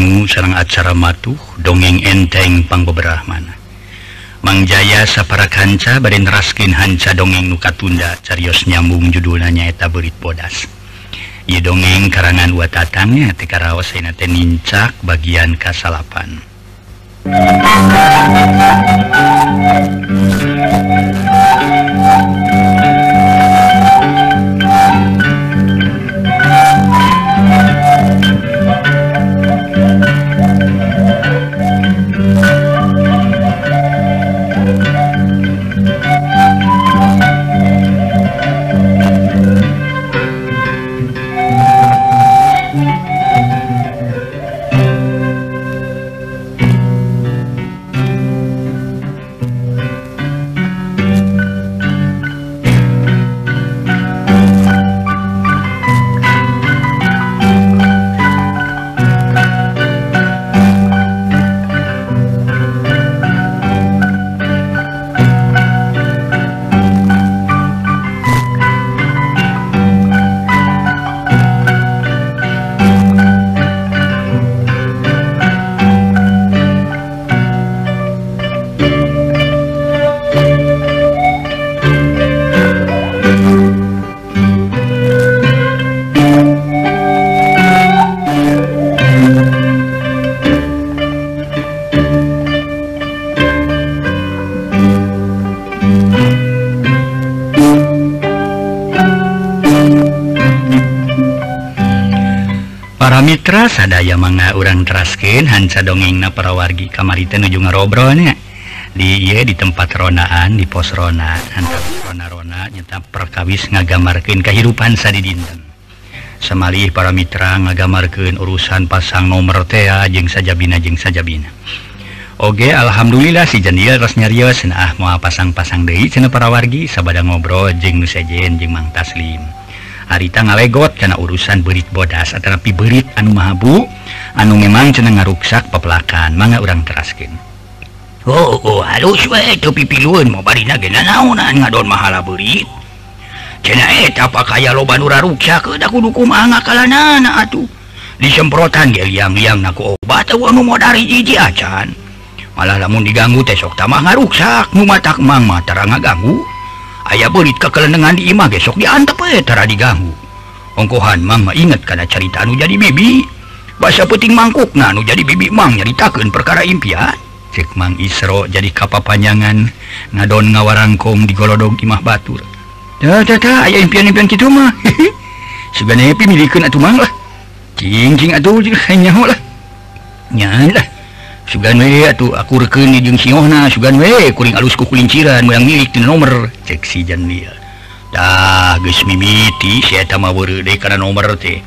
dangu sarang acara matuh dongeng enteng panggobrahmana. Mang Jaya sapara kanca bad raskin hanca dongeng nuka tunda carios nyambung judulnyaeta berit bodas. Ye dongeng karangan watatangnya tekarawas senate nincak bagian kasalapan. sadaya manga urang teraskin hansa dongeng na parawargi kamari nuju ngarobrolnya. Di iya di tempat ronaan di pos rona hantar rona-rona nyata perkawis ngagamarkan kehidupan sadi dinten Semalih para mitra ngagamarkan urusan pasang nomor tea jeng sajabina jeng sajabina. Oke Alhamdulillah si jandil ras nyarios. Nah ah, mau pasang-pasang deui cenah para wargi sabada ngobrol jeng nusajen jeng mang taslim. Arita ngalegot karena urusan berit bodas. Tetapi berit anu Mahabu anu memang senang ngaruksak pepelakan manga orang teraskin oh, oh, oh halus eh, ngadon mahala berit eh, eh, kumaha lobanruksak atuh. Disemprotan liang-liang naku obat anu dari jiji acan. Malah lamun diganggu tesok tamah ngaruksak mu mata mang mata ngaganggu. ayaah belit kekelenengan di Imah besok diantaptara diganggu. Ongkohan Mama inget karena cerita anu jadi bibi. Bahasa puting mangkuk nanu jadi bibi Mang nyaritakan perkara impian. Cikmang Isro jadi kapal panjangan ngadon ngawarangkong di golodong Imah Batur. Aya impian-impian gitu mah. Sebenarnya milik lah. Cing, cing, atuh, nyalah Sugan we atuh aku rekeni jeung Siona Sugan we kuring alus ku kulinciran moyang milik di nomor cek si jan dia. Dah geus mimiti si eta mah weureuh deui kana nomor teh.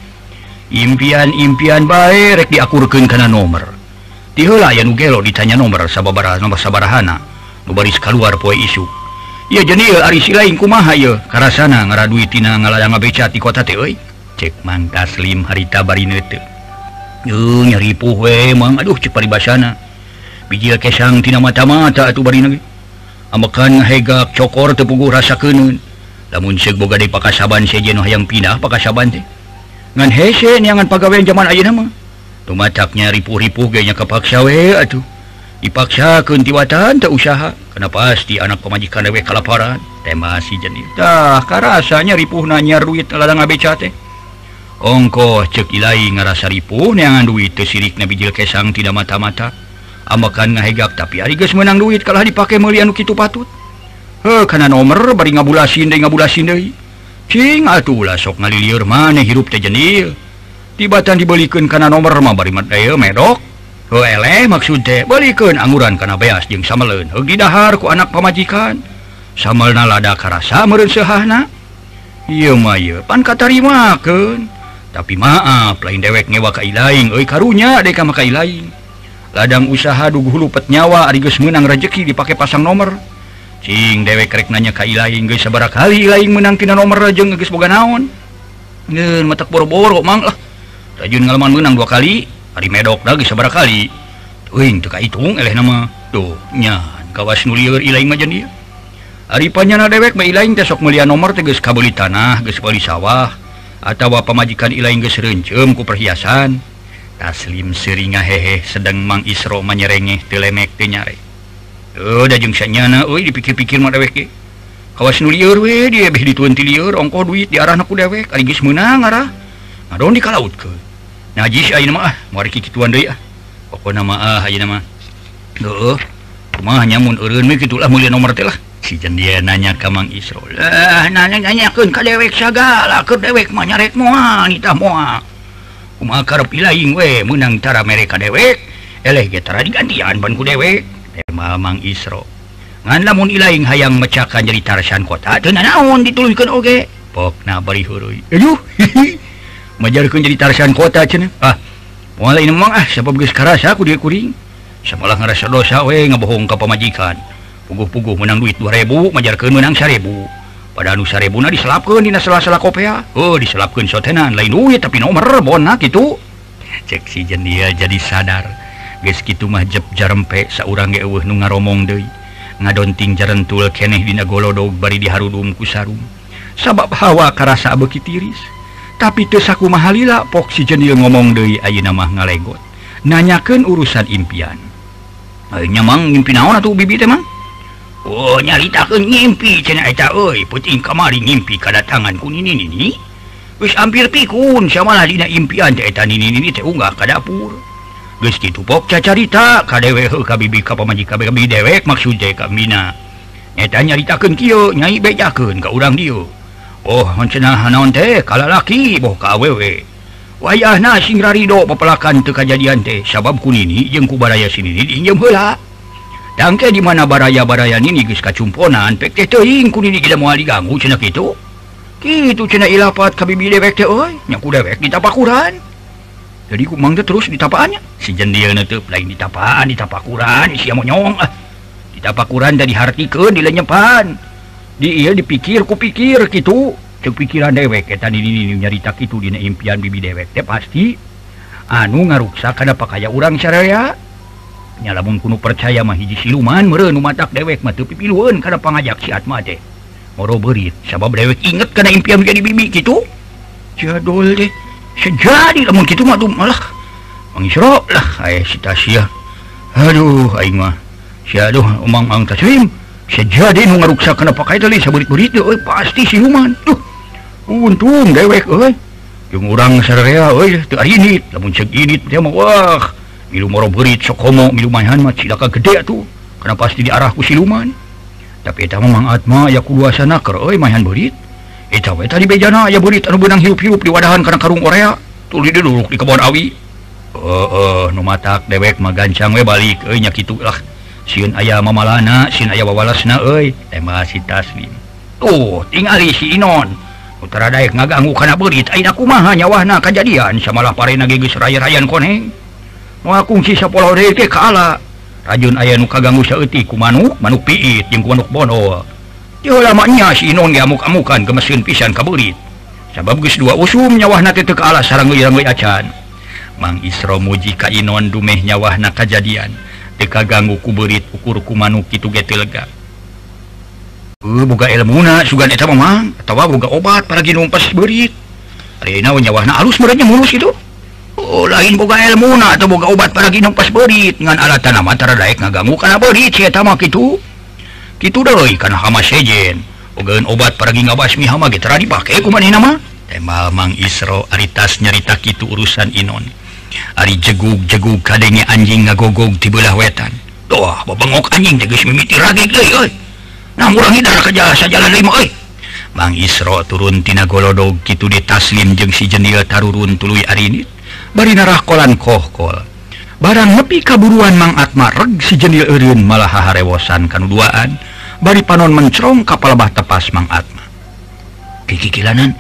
Impian-impian bae rek diakurkeun kana nomor. Ti heula aya nu gelo ditanya nomor sababaraha nomor sabarahana. Nu baris kaluar poe isu. Ieu jeung ari si lain kumaha ieu karasana ngaraduitina ngalayang beca ti kota teh euy. Cek Mang Taslim harita bari barineute. Yuh, nyari puwe emang aduh ceparibasana biji kesangtina mata-mata atuh bari amakan hegak cokor tepugu rasa lamun namun seboga di pakasaban sejen hayang pindah pakasaban teh. Ngan hese niangan pagawe zaman aja nama tumatapnya ripuh-ripuh gayanya kepaksa we atuh. Dipaksakeun ti watan tak usaha. Kana pasti anak pemajikan dewe kalaparan. Tema si jenitah karasanya ripuh nanya ruit ladang abeca teh. ongkoh cekilai ngarasaripun neangan duit itu sirik Nabijil Kesang tidak mata-mata. Amakan ngahegak tapi hari guys menang duit kalah dipakai melian itu patut. He karena nomor bari ngabulasin deh ngabulasin deh cing atuh lah sok ngalilir mana hirup teh jenil. Tibatan dibelikan karena nomor mah bari medaya eh, medok. He eleh maksud teh balikan anguran karena beas jeng samelen he didahar ku anak pamajikan. Samal lada karasa meureun sehahna iya mah iya pan katarima kan tapi maaf lain dewek ngewa Kailaing Oi karunya deka makai lain. Ladang usaha dugu lupet nyawa Arigus menang rezeki dipakai pasang nomor Cing dewek rek nanya Kailaing geus sabaraha kali lain menang tina nomor jeung geus boga naon. Ngeun matak boro-boro mang lah. Rajun ngalaman menang dua kali hari medok lagi sabaraha kali Tuing teu hitung eleh nama. Duh nyan kawas nu lieur ilaing mah dia Ari panyana dewek mah ilaing teh sok melia nomor teh geus kabeli tanah geus bali sawah. atau pemajikan Ilang gerencem ku perhiasan. Taslim seringa hehe sedang Mang Isro menyerengeh telemek nyare eh, jengnyana dipikir-pikir kawas liur dia liur ongko duit di arah aku dewek. Aligis menang arah. Ngadon di laut ke? Najis ayo nama ah. Mari kituan deui ah. Pokona nama ah ayo nama. Heuh Mah nyamun eureun we kitu lah mulia nomor teh lah si dia nanya kamang Isro eh, nanyakan ke dewek segala ke dewek menyarek mua kita mua karep ilaing we menang cara mereka dewek eleh getara digantian banku dewek tema Mang Isro ngan lamun ilaing hayang mecakan jadi tarasan kota teu naon dituluykeun oge. Pokna bari huruy aduh majarkeun jadi tarasan kota cenah. Ah moal ini ah sebab geus karasa aku dia kuring? Samalah ngerasa dosa we ngebohong ka pamajikan. pugu-pugu menang duit 2000 majarkan menang 1000 pada Nusaribuna diselapkan di sela-sela kopea. Oh diselapkan sotenan lain duit tapi nomor bonak itu. Si dia jadi sadar. Guys gitu jarempe saurang seorang eueuh nu ngaromong deui. Ngadonting jarentul keneh dina golodog bari diharudum kusarum sabab hawa karasa beki tiris. Tapi tesaku mahalila si Jendil ngomong deui ayeuna mah ngalegot. Nanyakan urusan impian. Nyamang ngimpi naon atuh bibi teh mang? Oh nyalita ke eta oi puting kamari nyimpi kedatangan ku nini nini wis hampir pikun samalah dina impian teh eta nini nini teh unggah ka dapur. Geus kitu pok cacarita ka dewe heuh ka bibi ka pamaji ka bibi dewek maksud teh ka mina. Eta nyaritakeun kieu nyai bejakeun ka urang dieu oh cenah hanaon teh kalalaki boh ka awewe. Wayahna sing rarido pepelakan teu kajadian teh. Sabab ku nini jeung ku baraya sini diinjem heula. tangke di mana baraya-baraya ini guys kacumponan pek teh teuing ku nini geus moal diganggu cina gitu gitu cina ilapat ka bibi dewek teh oi. Nyaku dewek di tapakuran jadi kumang teh terus di tapaannya si jendil teh lain di tapaan di tapakuran si monyong ah. Di tapakuran dari hartikeun di lenyepan di ieu dipikir ku pikir gitu cek pikiran dewek eta di nyarita kitu dina impian bibi dewek teh pasti. Anu ngaruksa kana pakaya urang syariah. nyalabun kuno percaya mah hiji siluman meren matak dewek mah teu pipilueun kana pangajak si Atma teh. Moro beurit sabab dewek inget kana impian jadi bibi kitu. Jadul deh. Sejadi lamun kitu mah malah mangisro lah aya si Tasya. Aduh aing mah. Si aduh umang ang taslim. Sejadi nu ngaruksa kana pakai tali saburit berit euy pasti siluman. Duh. Untung dewek euy. Jeung urang sararea euy teu arinit lamun ceuk init teh mah wah. sokomohan gede tuh karena pasti di arahku siluman? Tapi eh, Atma ya kuasana kerohan eh, berit. E, tadi bejana ya berit benang hiup hiup di wadahan karena karung Korea tuli dulu di kebon awi. Oh, oh, matak dewek magancang baliknya gitulah siun aya mamalana sin aya wawalasna tema si taslim. Oh, tuh tinggali si Inon. Utara daek ngaganggu oh, karena berit. Aina kumaha nyawahna kejadian samalah pare geus raya-rayan koneng kungsi sekolah rajun aya nu kaganggu ku manuk manuk piit manuk bono. Lamanya si Inon ngamuk-amukan ke mesin pisan kaburit sabab guys dua usum nyawah nate teka Allah sarang acan. Mang Isra muji ka Inon dumeh nyawah na kejadian teka ganggu kuberit ukurku manuk itu gete lega. Uh, boga ilmuna sugan eta mamang atawa boga obat para ginumpes berit. Rina nyawah na alus merenya mulus itu. Oh, lain boga ilmu atau boga obat para ginung pas berit ngan alat tanam antara daek ngaganggu karena berit saya tamak itu itu doi karena hama sejen. Ogen obat para ginga basmi hama gitu dipakai kumani nama temal eh, mang isro aritas nyarita itu urusan inon. Ari jegug jegug kadenge anjing ngagogog di belah wetan. Doah babengok anjing tegas mimiti ragi deui euy. Nah murangi darah kejasa jalan lima euy. Bang Isro turun tina golodog gitu di taslim jeung si jendil tarurun tuluy arinit bari narahkolan kohkol barang nepi kaburuan mang Atma reg si jenil Irun malah harewosan kanuduaan. Bari panon mencerong kapal bah tepas mang Atma. Kiki kilanan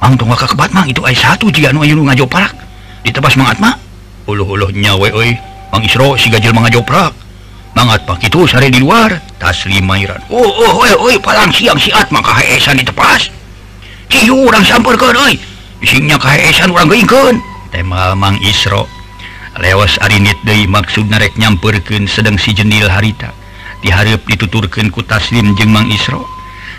ang tunggal kakebat mang itu ay satu jika anu ayu ngajo parak ditepas mang Atma uluh uluh nyawe oi mang Isro si gajil mangajo parak mang Atma itu sare di luar taslim mairan. Oh oh eh, oi oi palang siang si Atma kahaesan ditepas Ciu orang samper ke oi Isinya kahesan orang geingkeun. temalmang Isro. Lewas arinit De maksud narek nyamperken sedang si jenil harita. Diharap dituturken ku taslim jengmang Isro.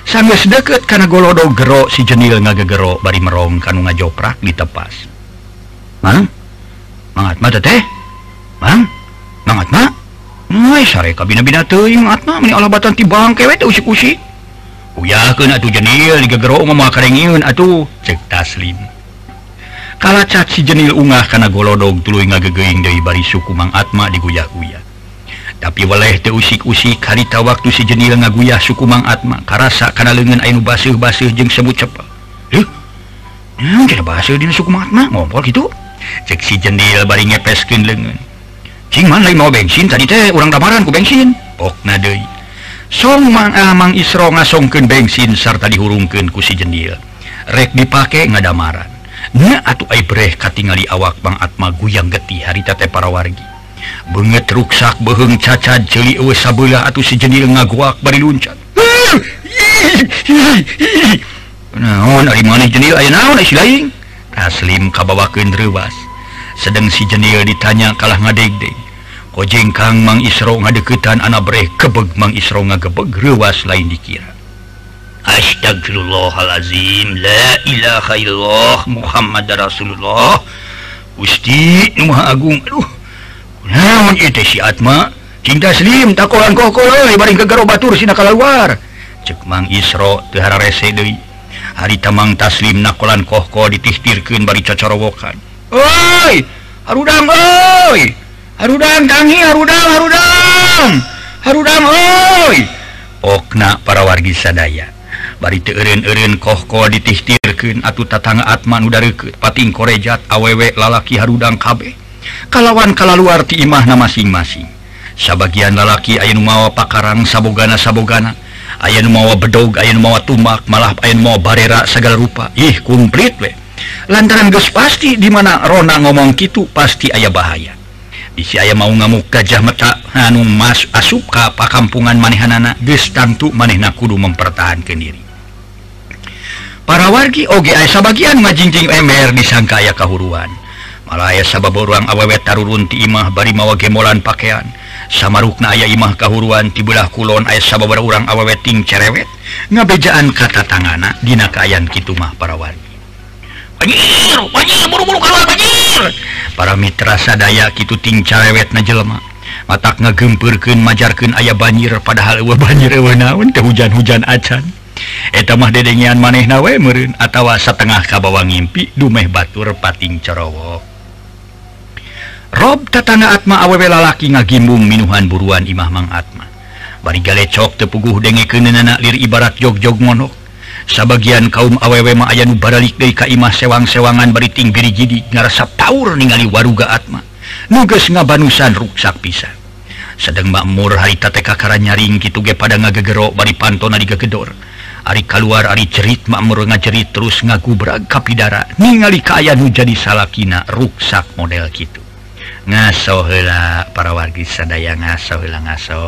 Sanggus deket karena golodo gero si jenil ngagegero bari merong kan ngajoprak ditepas. Mang? Mangat mata teh? Mang? Mangat ma? Ngai sare kabina bina teuing atna meni alabatan ti bang we teh usik-usik. Uyahkeun atuh jenil digegero mah makarengiun atuh cek taslim. kalacat si jenil ungah karena golodog tuluy ngagegeng dari bari suku Mang Atma diguyah-guyah. Tapi waleh teu usik-usik harita waktu si jenil ngaguyah suku Mang Atma karasa karena lengan ainu baseuh-baseuh jeung sebut cepat eh hmm, kira basih dina suku Mang Atma ngompol gitu cek si jenil bari ngepeskeun leungeun. Cing man lain mau bensin tadi teh urang damaran ku bensin pokna deui. Song Mang ah, Amang Isro ngasongkeun bensin sarta dihurungkeun ku si jenil. Rek dipake ngadamaran. atuh breh katingali awak Bang Atma guyang geti teh para wargi. Benget ruksak beheng caca jeli atuh atau sejenil ngaguak bari luncat. Naon ari maneh jenil aya naon si lain Taslim kabawakeun rewas. Sedang si jenil ditanya kalah ngadegdeng kojeng Kang Mang Isro ngadeketan anak breh kebeg Mang Isro ngagebeg rewas lain dikira. Astagfirullahalazim la ilaha illallah Muhammad Rasulullah. Gusti nu Maha Agung aduh. Naon ieu si Atma cinta slim takolan kokol euy bari kegaro batur sina kalaluar cek Mang Isro teu hararese deui. Hari tamang taslim nakolan kohko ditihtirkeun bari cocorowokan. Oi harudang oi. Harudang tangi harudang harudang. Harudang oi. Okna para wargi sadaya. bari teeurin-eureun kohko ditihtirkeun atuh tatangga Atman udah reukeut pating korejat awewe lalaki harudang kabeh. Kalawan kalaluar ti imahna masing-masing. Sabagian lalaki aya nu mawa pakarang sabogana sabogana aya nu mawa bedog aya nu mawa tumak malah aya nu mawa barera segala rupa. Ih kumplit we. Lantaran geus pasti di mana Rona ngomong gitu pasti ayah bahaya. Isi aya mau ngamuk gajah meta anu Mas asupka pakampungan manehanana gestangtu manehna kudu mempertahankan diri. para wargi Oge aya sabagian ngajingjing MR disangka aya kahuruan. Malaya sabab orang awewet tarurunti imah bari mawa gemolan pakaian samarukna aya imah kahuruan ti belah kulon aya sababar orang aweweting cerewet. Ngabejaan kata tangana dina kayan kitu mah para wargi. Banjir banjir buru-buru keluar banjir para mitra sadaya kitu ting cerewet na jelema. Matak ngegempurkeun majarkeun aya banjir padahal eueuh banjir eueuh naon teh hujan-hujan acan. mah dedenyian maneh nawe merin atawa setengah kabawa ngimpi dumeh batur pating cerowo Rob tatana Atma awewe lalaki ngagimbung minuhan buruan Imah Mang Atma. Bari galecok tepuguh denge kenenak lir ibarat jogjog monok sebagian kaum awewe ma ayanu baralik deui ka imah sewang-sewangan bari tinggiri jadi ngarasa paur ningali waruga Atma. Nuges ngabanusan ruksak pisan. Sedang makmur harita teh kakara nyaring kitu ge pada ngagegero bari pantona digegedor Ari keluar Ari cerit makmur ngajerit terus ngagu beragap pidara ningali kaya nu jadi salahkina ruksak model gitu ngaso hela para wargi sadaya ngaso hela ngaso.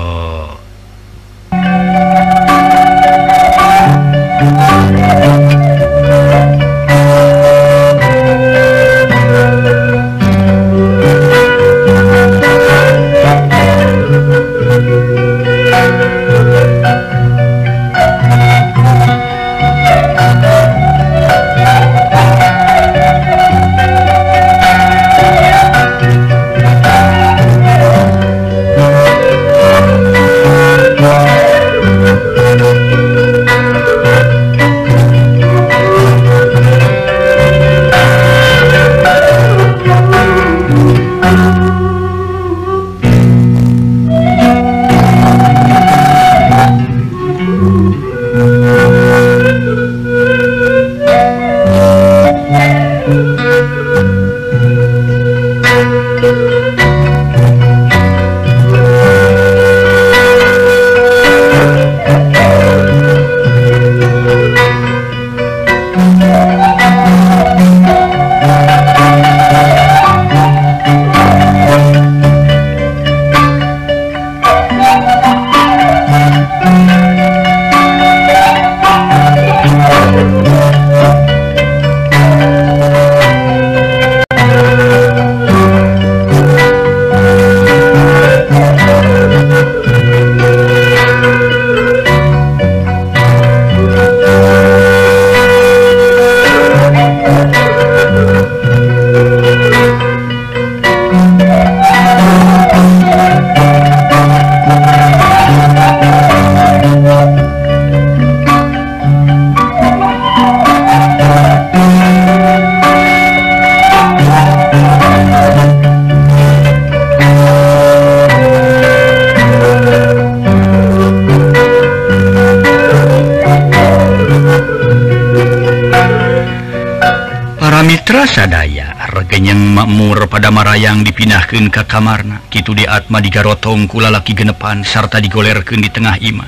Damarayang dipinahkan ke kamarna. Kitu diatma digarotong kulalaki genepan sarta digolerkan di tengah Imah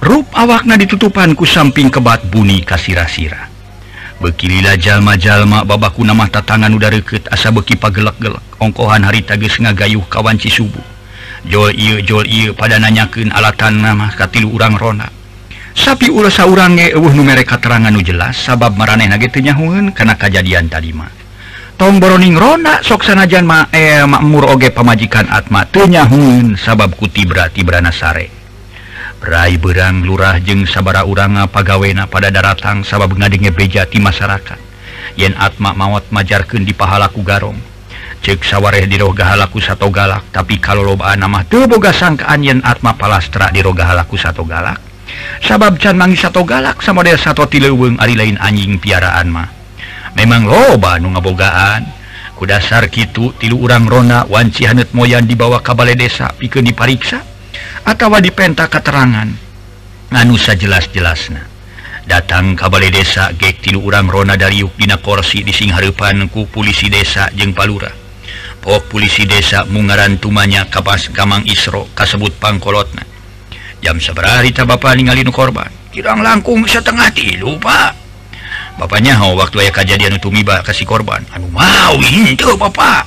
Rup awakna ditutupanku samping kebat bunyi kasira-sira bekililah jalma-jalma babaku nama tatangan udah reket asa beki pagelak-gelak. Ongkohan hari tagis ngagayuh kawanci subuh Jol iu, jol iu, pada nanyaken alatan nama katilu urang Rona. Sapi urasa urange uh mereka terangan jelas sabab mareh nagetnyahun karena kejadian tadimah tomboroningrona soksanajan mae eh, makmur oge pemajikan atmatnyahun sabab kuti berarti berana sare Rai berang lurah jeung sabara uranga pagawena pada daratang sabab ngadenge bejati masyarakat. Yen atma maut majarkeun di pahalaku garong. Cek sawareh di roga halaku satu galak tapi kalau lobaan nama teboga sangkaan yen atma palastra di roga halaku satu galak. Sabab can mangi satu galak sama dia satu tileweng ari lain anjing piaraan mah memang loba nu ngabogaan. Kudasar gitu tilu urang Rona wanci hanet moyan dibawa kabale desa pikeun dipariksa atawa dipenta keterangan nganusa jelas-jelasna? Datang kabale desa gek tilu urang Rona dari Yukdina korsi di Singharpanku polisi desa jeung Palura. Pok polisi desa mungaran tumanya kapas Gamang Isro kasebut pangkolotna. Jam seberita Bapak ta ningali nu korban. Kirang langkung setengah tilu Pak. bapaknya mau waktu aya kejadian tumiba kasih korban. Anu mau itu Bapak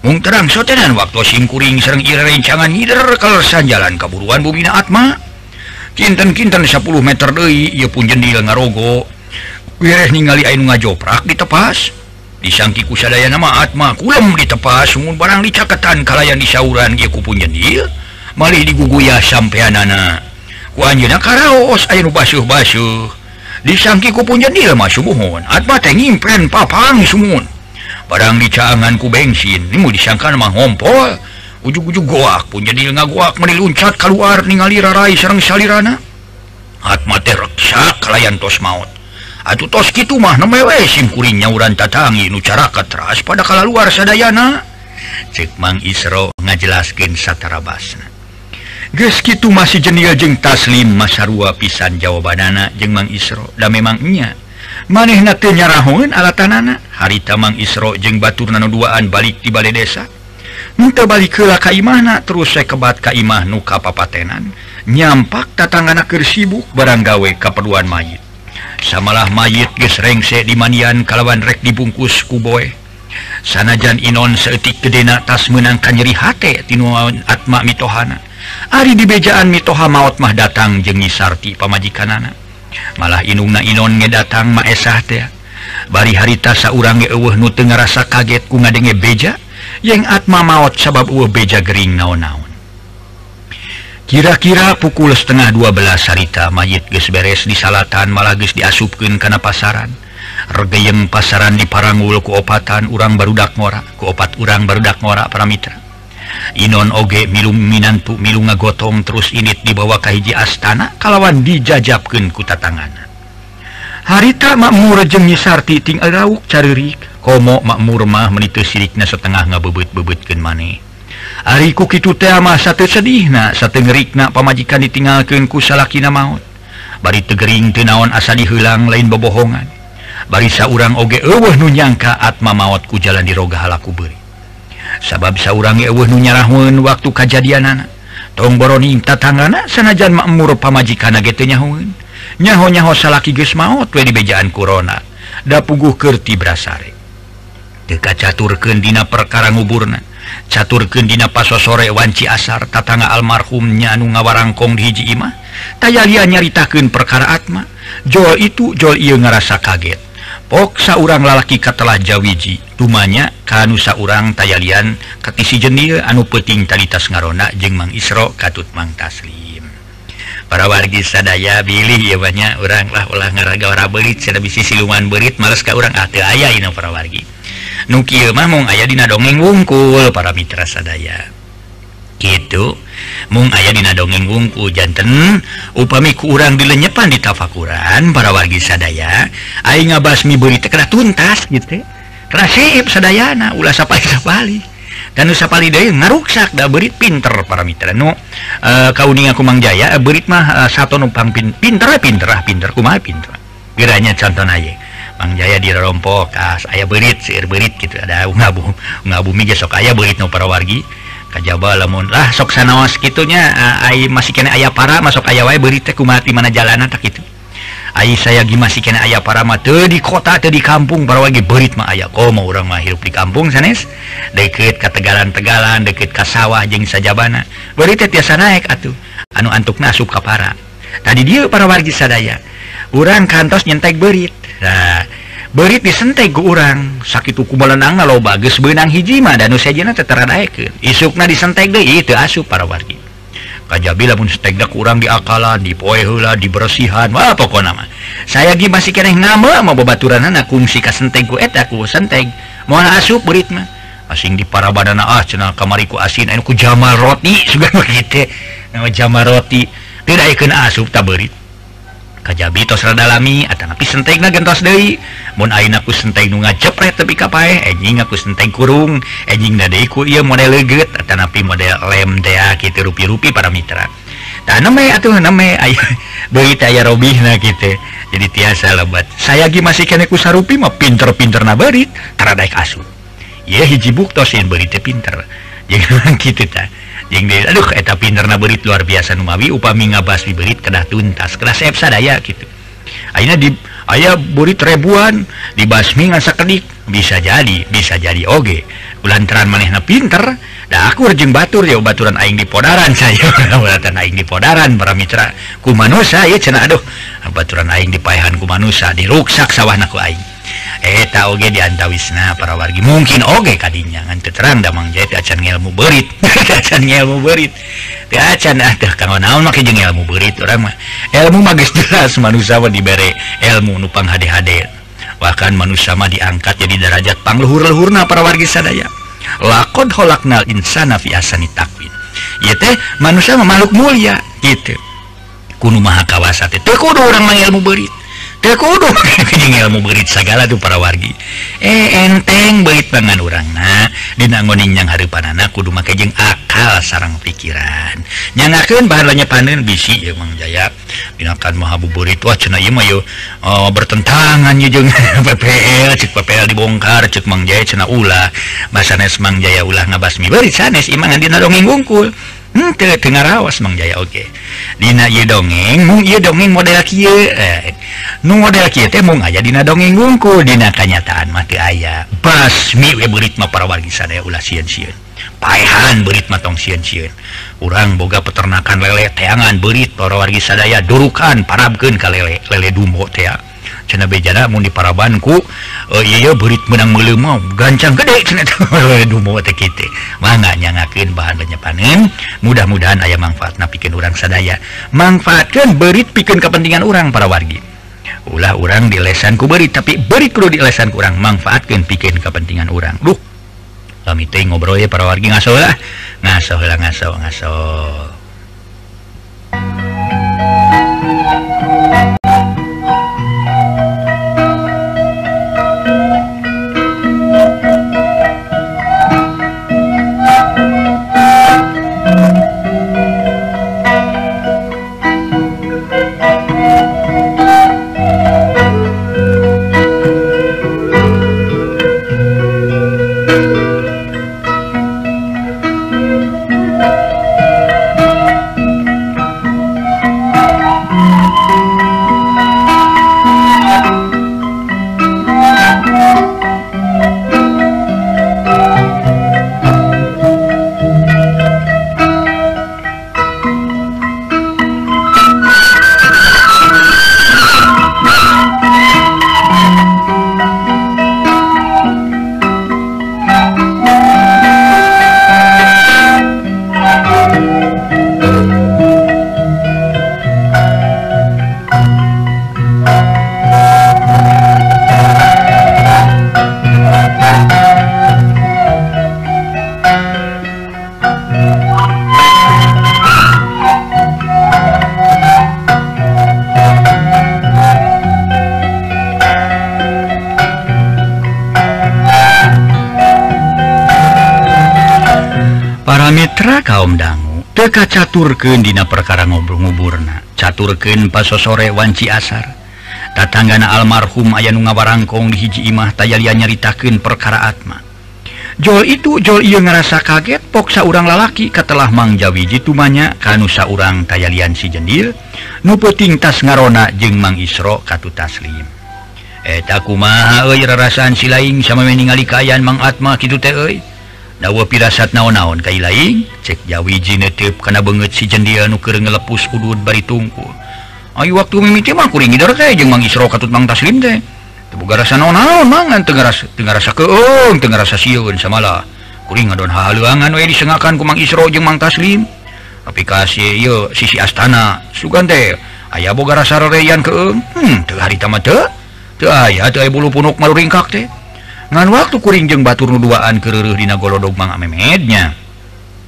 mung terang sotenan waktu simkuring serreng rencangan nyider kelesan jalan kaburuan Bumina Atma kinten-kinten 10 meter Dei ia pun jendil ngarogo. Wireh ningali Ainu ngajoprak ditepas disangki kusadaya nama Atma kulem ditepas mun barang dicaketan kalayan disauran ia kupun jendil. Malih diguguya sampeanana. Ku anjeunna karaos aya nu basuh-basuh. disangkiku pun jadilmahun ngimpen papang sumuhun barang dicaanganku bensin ini mau disangkan mah ngompol ujug-ujug goak pun jadi ngagoak meniluncat keluar ningali rarai serang salirana. Atma reksa kalayan tos maut. Aduh tos gitu mah nemewe simkurinya uran tatangi nu cara keras pada kala luar sadayana. Cek Mang Isro ngajelaskan satara basna gitu masih jenil jeng taslim masarua pisan jawabanana jeng Mang Isro. Dan memangnya maneh nanyarahun alat tanana harita Mang Isro jeng Batur Nano duaan balik di Balai desa. Minta balik ke Kaimana terus saya kebat Kaimah nuka papatenan. Nyampak tatangan ke sibuk baranggawe keperluan mayit. Samalah mayit gesrengse di manian kalawan rek dibungkus kuboe sanajan Inon seetik kedena tas menangkan nyeri hate tinuan Atma mitohana. Ari dibejaan mitoha maut mah datang jengisarti pamajikanana. Malah inung na Inonnya datang maesah teh bari harita saurange nu teu ngarasa kaget ku ngadenge beja yang atma maut sabab eueuh beja gering naon-naon. Kira-kira pukul setengah 12 harita mayit ges beres di salatan malah ges diasupkan karena pasaran. Regeyeng pasaran di Parangul keopatan urang barudak ngora keopat urang barudak ngora para Mitra. Inon oge milung Minantu milung ngagotong terus init dibawa kahiji astana kalawan dijajabken kuta tangan harita makmur jeung nyisarti tinggal rauk caririk. Komo makmur mah menitu sirikna setengah ngabebet-bebetkeun maneh. Ariku kitu teh mah satu sedihna satengerikna pamajikan ditinggalkeun ku salakina maut. Bari tegering teu naon asa dihilang lain bobohongan. Barisa urang oge eueuh nu nyangka atma maot ku jalan diroga halaku beuring sabab sauurangnyarahun waktu kejadian anak tongborota tangan sanajan makmur pamajikan getnyaun nyaho-nyaho salaki ges maut di bejaan korona da puguh kerti brasare. Deka caturken dina perkara nguburna. Caturken dina paso sore wanci asar tatanga almarhumnya anu ngawarangkong di hiji imah. Tayalia nyaritakeun perkara atma. Jol itu jol ieu ngerasa kaget. Pok urang lalaki katelah jawiji rumahnya Kanusa urang tayalian ketisi jenil anu peting talitas ngarona jeung Mang Isro katut Mang Taslim. Para wargi sadaya bilih ya banyak oranglah ulah ngaraga ora berit sudah bisi siluman berit males ka orang ah aya ini para wargi. Nuki mah mung aya dina dongeng wungkul para mitra sadaya. Gitu mung aya dina dongeng wungku jantan upami kurang dilenyepan di tafakuran para wargi sadaya aing ngabasmi beri tekra tuntas gitu. rasib sedayana ulah sapali-sapali dan usapali day ngaruksak da berit pinter para mitra nu. E, kauninga kumang jaya eh, berit mah eh, e, satu numpang pin, pinter pinter ah, pinter kumaha pinter. Geranya contoh aja Jaya di rompok kas ah, aya berit sir berit gitu ada ngabu ngabu mija sok aya berit nu para wargi. Kajaba lamun lah sok sanaos gitunya uh, ay, masih kena ayah para masuk aya wae berit teh kumaha di mana jalanan tak Ayi saya masih kena ayah paramater di kota atau di kampung baru lagi beritmah aya kok mau orang mahirrup di kampung sanes? Deket ketegalan-tegalan deket kasawah jeng sajabana. Berita tiasa naik atuh. Anu antuk nasub kapara tadi dia para wargi sadaya. Orang kantos nyentek berit. Nah, berit disentek ke orang sakit kubalanang lo bagus benang hijima dan usai jena teteradaikeun isukna disentek deui teu asup para wargi. kajbila pun stegda kurang diakalan dipoe hela dibersihan Wah pokok nama. Saya gi masih kene nama mau bebaturan anak kungsi kasenteg ku eta ku senteg mau asup beritma asing di para badana ah cenah kamariku asin anu ku jamal roti sugan begitu. Nama jamal roti. Tidak ikut asup tak berit. kajabi tos rada lami atau napi senteng gentos deh mun ayin ku senteng nunga cepret tapi kapai enjing aku senteng kurung. Enjing ku iya model leget atau napi model lem deh gitu rupi-rupi para mitra. Tak nama atuh nama aya berita ya robih robihna gitu jadi tiasa lebat saya gi masih kene ku sarupi mah pinter-pinter tara teradaik asu. Ya hiji buktosin berita pinter. Jeung gitu tak Aduh eta pinderna berit luar biasa Numawi upami ngabas diberit kedah tuntas kelas F sadaya gitu. Akhirnya di ayah burit ribuan dibasmi ngan sakedik bisa jadi bisa jadi oge. Ulantaran manehna pinter dah aku rejeng batur ya baturan aing di podaran saya. Ulatan aing di podaran para mitra kumanusa ya cina aduh. Baturan aing di ku kumanusa diruksak sawah naku aing. eta oge diantawisna para wargi mungkin oge kanya terang teranda mangjahit acan ilmu berit acan ilmu berit acan ah teh kang naon make jeung ilmu berit orang mah. Ilmu mah geus jelas manusia mah dibere ilmu nu panghade-hade bahkan manusia mah diangkat jadi derajat pangluhur-luhurna para wargi sadaya. Lakon holaknal insana fi asani takwin ieu teh manusia mah makhluk mulia. Gitu kunu maha kawasa teh. Teu kudu urang mah ilmu berit kudu. Ilmu berit segala tuh para wargi. Eh enteng bait pangan orangna dinangonin yang hari panana kudu make jeung akal sarang pikiran. Nyanakeun bahannya panen bisi ya Mang Jaya. Binakan maha buburit. Wah cenah ieu mah yo oh, eh, bertentangan ye jeung PPL cek PPL dibongkar cek Mang Jaya cenah ulah. Basanes Mang Jaya ulah ngabasmi. Berit sanes imang dina dongeng ngungkul. Hmm, ngarawas Mang Jaya oke okay. Eh, dina dongeng dongeng model eh, model aja Dina dongeng gungku Dina kanyataan mati ayah basmi we beritma para wargi sana ulah sieun sieun. Paehan beritma tong sieun sieun. Urang boga peternakan lele teangan berit para wargi sadaya durukan parabkeun ka lele lele dumbo teh cenabejana mau di parabanku oh eh, iya berit menang melemah gancang gede eh, manganya ngakin bahan banyak panen? Mudah-mudahan ayah manfaat na bikin orang sadaya. Manfaatkan berit bikin kepentingan orang para wargi. Ulah orang di lesanku beri tapi beri perlu di lesan kurang manfaatkan bikin kepentingan orang Duh. Kami ngobrol ya para wargi. Ngaso lah ngaso lah ngaso ngaso Mitra kaum dangu teka caturken dina perkara ngobrol-nguburna caturken paso sore wanci asar. Tatanggana almarhum aya nu ngabarangkong di hiji imah taylia nyaritaken perkaraatma Jol itu Jol ia ngerasa kaget poksa urang lalaki ketelah Mangjawi jitumanya kanusa urang kayalian si jendil nupeting tas ngarona jeung Mang Isro katu taslim. Eta kumaha euy rarasaan si lain sama ningali kayan Mang Atma kitu teh euy? Dawa pirasat naon-naon kai lain cek jawi jinetip kana banget si jendil nu keur ngelepus udud bari tungku ayo waktu mimiti mah kuring idor teh jeung Mang Isro katut Mang Taslim teh. Tebuga rasa naon-naon mangan tengah rasa tengah rasa keung tengah rasa sieun samalah kuring ngadon haluangan we disengakan ku mang Isro jeung mang taslim. Tapi aplikasi ieu sisi astana. Sugan teh aya boga rasa rereyan keung hmm teu harita mah teu teu aya teu aya bulu punuk maluringkak teh. Ngan waktu kuring jeung batur nuduaan keureuh dina golodog mang amemednya.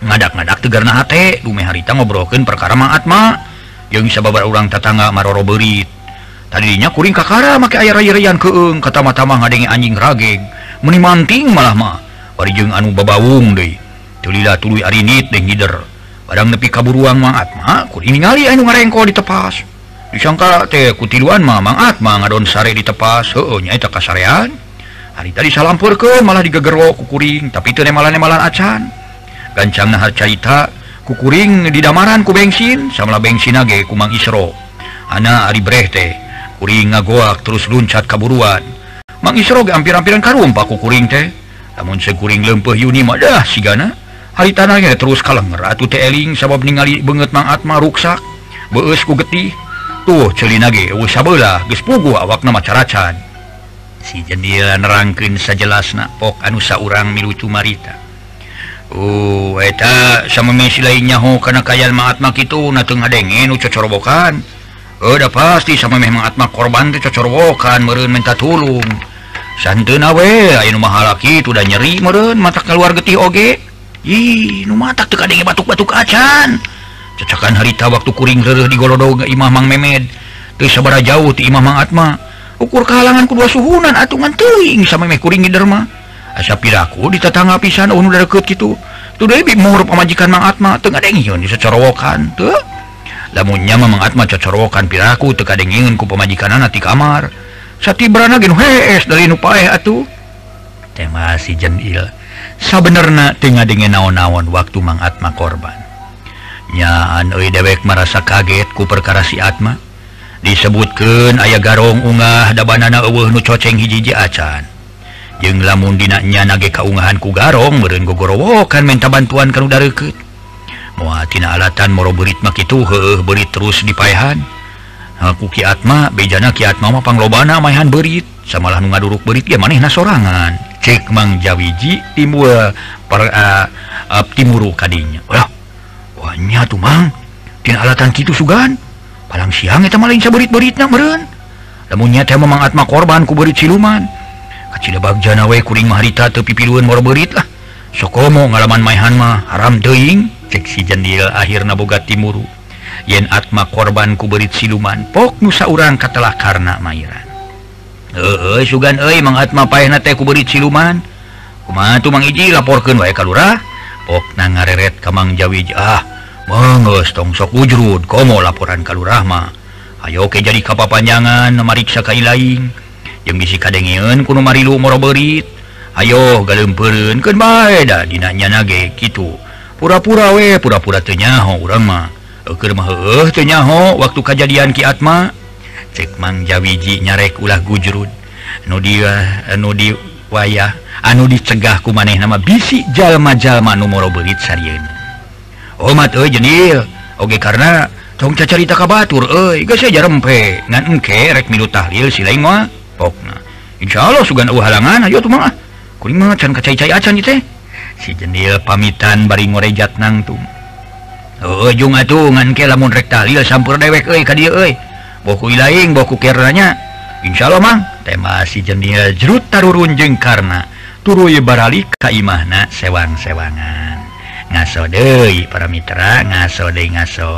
Ngadak-ngadak tegarna hate dume harita ngobrolkeun perkara mang Atma. Sababar ulang tatangga maroro berit tadinya kuring Kakara make air rayyan keeng kata-tama ngadenge anjing rageng. Menimanting malah mah warijeng anu babaung De tulila tulu arinit deng gider padang nepi kaburuang mangat ma. Kuring ningali anu ngarengko ditepas disangka teh kutiluan mah mangat ma ngadon sare ditepas nya eta kasarean. Hari tadi salampur ke malah digegerwo kukuring tapi teu nemalan-nemalan acan. Gancang harcaita ku kukuring di damaran ku bensin samalah bensin age kumang isro. Anak ari breh teh. kuring ngagoak terus luncat kaburuan. Mangisrog hampir-ampiran karung ku kuring teh. Namun sekuring lempeh Yuni madah sigana hari tanahnya terus kaleng ratu eling sabab ningali banget mangatma ruksak. Beesku getih. Tuh celinage usahlah gespugu awak nama caracan. Si jendela nerangkin sajelasna napok anu saurang milu cumarita Oh eta sama Messi lainnya ho karena kayal maatmak itu natengah dengen uca udah pasti sama memang Atma korban kecocorwokan meren minta tulung. Sanna itu udah nyeri meren mata keluar getih oge. Ih mata batuk-batuk kacan cecakan harita waktu kuring leruh di Golodoga Imah Mang Memed. Terus sabara jauh di Imah Mang Atma. Ukur kahalangan kedua suhunan atungan teuing sama meh kuringi derma asa piraku ditetangga pisan oh unu darekut gitu tuh deui mur pamajikan Mang Atma teu ngadengieun disecorowokan tuh lamunnya memangatma cocokan piraku teka dingin ku pemajikan anak di kamar. Sati beranagin hees dari nupae atuh. Tema si Jenil sabenerna tengah dengan naon-naon waktu mangatma korban. Nyaan Oi dewek merasa kaget ku perkara si Atma. Disebutkan ayah garong ungah dabanana eueuh nu coceng hiji acan. Jeung lamun dinaknya nage kaungahan ku garong meureun gogorowokan minta bantuan kanu dareukeut Wahtina alatan moro beritmak itu he beri terus dipahan aku Kiatma bejana kiatma mama panglobana mayhan berit. Samalah nu ngaduruk berit ya maneh sorangan. Cek Mang Jawiji timbul per uh, timuru Wah, wahnya tuh Mang. Alatan gitu Sugan. Palang siang eta malah berit berit meren lamunnya teh memang Atma korban ku berit siluman. Kecil bagjana we kuring maharita tepi piluan moro berit lah. Sokomo ngalaman mayhan mah haram deing cek si Jendil akhir naboga Timuru. Yen Atma korban ku berit siluman pok nusa urang katalah karena Mairan eh sugan eh mengatma payna teh kuberit siluman. Kumatu mang iji laporkan wae kalurah pok na ngareret kamang jawi ah menges tong sok ujrud komo laporan kalurah mah. Ayo ke jadi kapal panjangan mariksa kai lain yang bisi kadengian kuno marilu moro berit ayo galem peren kan bae da dinanya nage gitu pura-pura we pura-pura tenyaho nyaho waktu kejadian Kiatma cekmang Jawiji nyarek ulah gujrud. Anu dia anu di wayah anu dicegah ku maneh nama bisi jalma-jalma nomor belit sarieun. Omat oh, jenil oge karena ka batur euy. Geus yeuh rempe, ngan engke rek milu tahlil silaing wa pokna. Insya Allah sugan halangan ayo tuh mah. Kuring mah can kacai-cai acan teh. si jenil pamitan bari ngorejat nangtung ujung oh, atungan ke lamun rek talil sampur dewek euy ka dieu euy eh. boku ilaing boku kiranya insyaallah mang. Tema si jenil jerut tarurun jeung karna. Turu ye baralik ka imahna sewang-sewangan. Ngaso deui para mitra ngaso deui ngaso.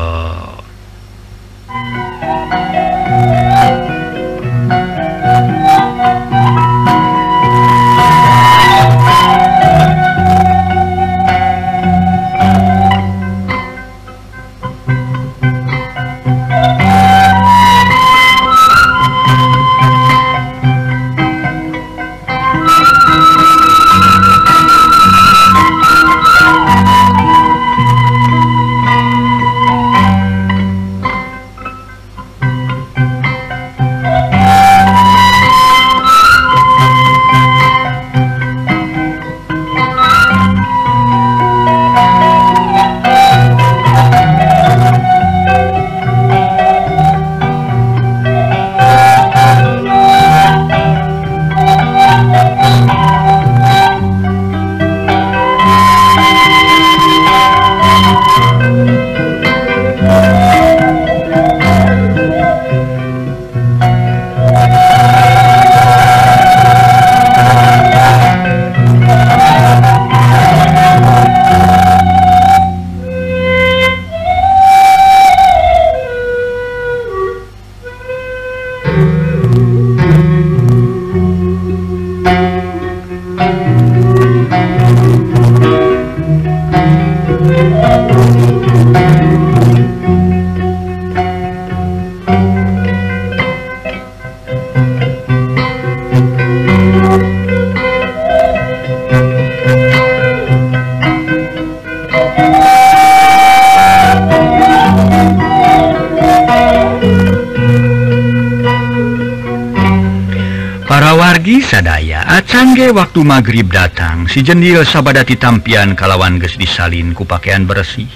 magrib datang si jendil sabadati tampian kalawan ges disalin ku pakaian bersih.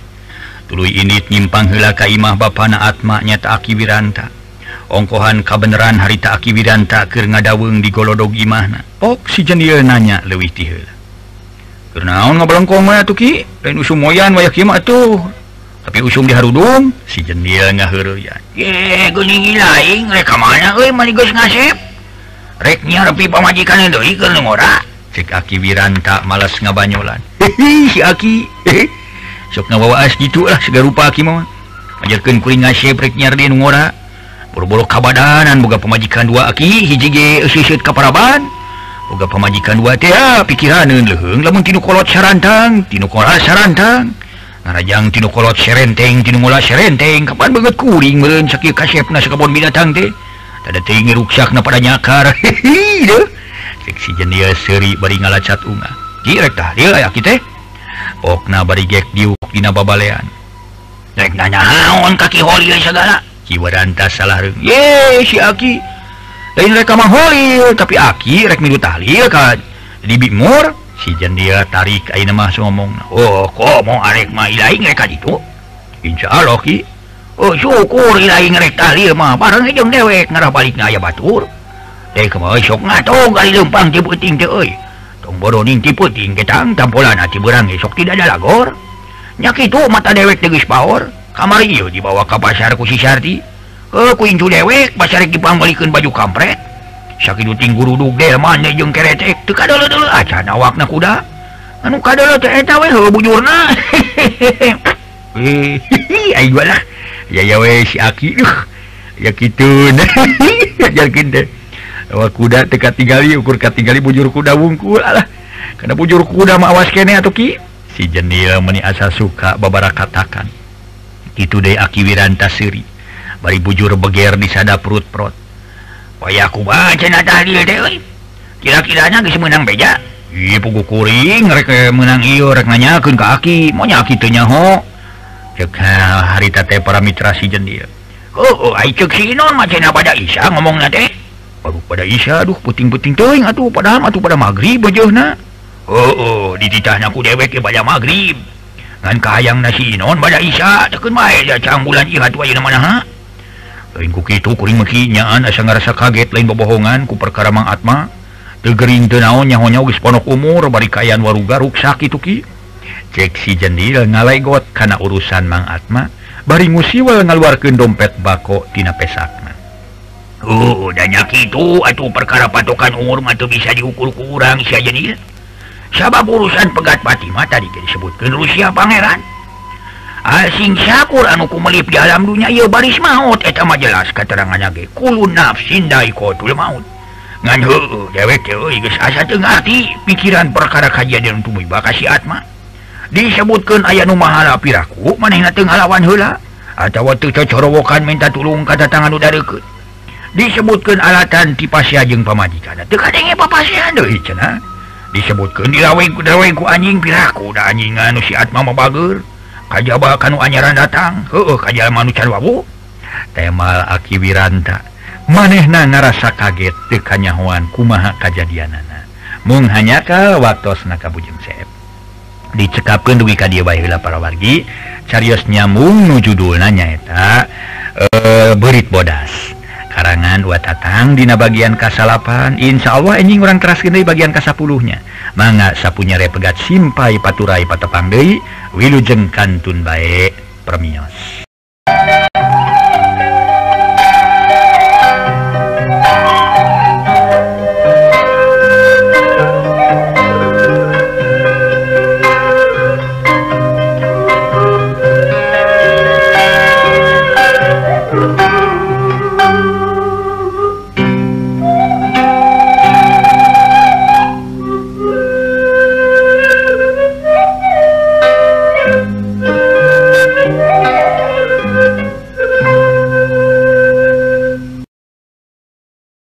Tulu ini nyimpang hela kaimah bapana atma atmaknya aki wiranta. Ongkohan kabeneran harita aki wiranta keur ngadaweng di golodog imahna pok si jendil nanya leuwih ti heula. Keur naon ngabalengkong mah atuh ki? Lain usum moyan wayah kieu mah atuh. Tapi usum diharudung si jendil ngaheureuyan ye geuning lain rek ka mana euy mani geus ngasep? Rek nya repi pamajikan deui ngora cek aki wiranta malas ngabanyolan. Si aki. Sok ngawaas gitulah segala rupa aki mah ajarkan kuring ngasyeprek nyardi ngora. Berbolo kabadanan boga pemajikan dua aki hiji ge sisut kaparaban. Boga pemajikan dua teh pikiran leheung lamun tinu kolot sarantang tinu kolot sarantang. Ngarajang tinu kolot serenteng tinu ngola serenteng. Kapan banget kuring meureun sakieu kasepna sakabon binatang teh? Tada tinggi ruksak na pada nyakar. Hehehe si jenius seri bari ngalacat unga. Direktah dia ya kita eh. okna bari gek diuk dina babalean. Rek nanya haon kaki holi segala kiwarantas salah reung ye si aki. Lain rek mah holi tapi aki rek milu tahlil ka di bimur si jenius tarik ayeuna mah ngomong oh kok mau arek mah ilahi rek ditu? Insyaallah ki. Oh syukur ilahi ngerek tahlil mah bareng jeung dewek ngarah balik aya batur. sok ngampang tiputing tongboing tiputing ketang tampolan hati berang esok tidak ada lagor nya itu mata dewek tegus power kamar iyo dibawa ke pasar kusi Sarti ke kuincu dewek pasar Jepang balikin baju kampret sakit duting guru dugel mana jeung keretek teu kadol dulu acan awakna kuda anu kadol teh eta we heuh bujurna hehehe ayo lah ya ya weh si aki duh ya kitu nah yakin kuda dekat tiga ukur kali bujur kuda wungkul Allah karena bujur kuda mawas kene atau Ki. Si jenil meni asa suka babara katakan. Itu De akiwiran tasiri bari bujur beger di sada perut prot wayku kira-kiranya menang beja. Pugu kuring mereka eh, menang iureknya ke kaki maunyakitnyaho harita para mitra si jenil oh, oh, pada Isa ngomong deh Aduh pada Isya aduh puting-puting teing atuh padahal atuh pada magrib bojohna. Oh, oh dititahnaku dewek ke pada magrib. Ngan kahayang nasi inon pada Isya tekeun bae ja cang bulan ingat wae na manaha. Lain ku kitu kuring meki nyaan asa ngarasa kaget lain bobohongan ku perkara Mang Atma. teu gering teu naon nyahonya geus ponok umur bari kaayaan waruga ruksak kitu ki. Cek si jendil ngalegot kana urusan Mang Atma bari ngusiwel ngaluarkeun dompet bako tina pesak. Oh, banyak itu. Atau perkara patokan umur atau bisa diukur kurang si jenis sabab urusan pegat Fatimah tadi disebutkan Rusia Pangeran? Asing Syakur anuku melip di alam dunia ieu baris maut. Etama jelas keterangan ge. kulun nafsin daikotul maut. Ngan dewek teh geus asa teu ngarti pikiran perkara kajadian tumuy bakasi Atma disebutkan aya nu mahala piraku manehna teu ngalawan hela atau waktu cocorowokan minta tulung kata tangan udah deket disebutkan alatan tipasya jeung pemajikan disebutkan diweku anjing piraku udah anjingan siat mama bager. Kajkan anyaran datang. Manusiabu temal akiwiranta manehna ngarasa kaget tekanyawan kumaha kejadianana. Menghanyakal waktu nakabujeng sep dicekapkan duwi ka dia baiklah para wargi. Carios nyambung nu judul nanyaeta e, eh, berit bodas. karangan dua tatang Dina bagian kasalapan. Insya Allah enjing orang keras gede bagian kasapuluhnya. Manga sapunya repegat simpai paturai patepang deui Wilujeng kantun baik permios.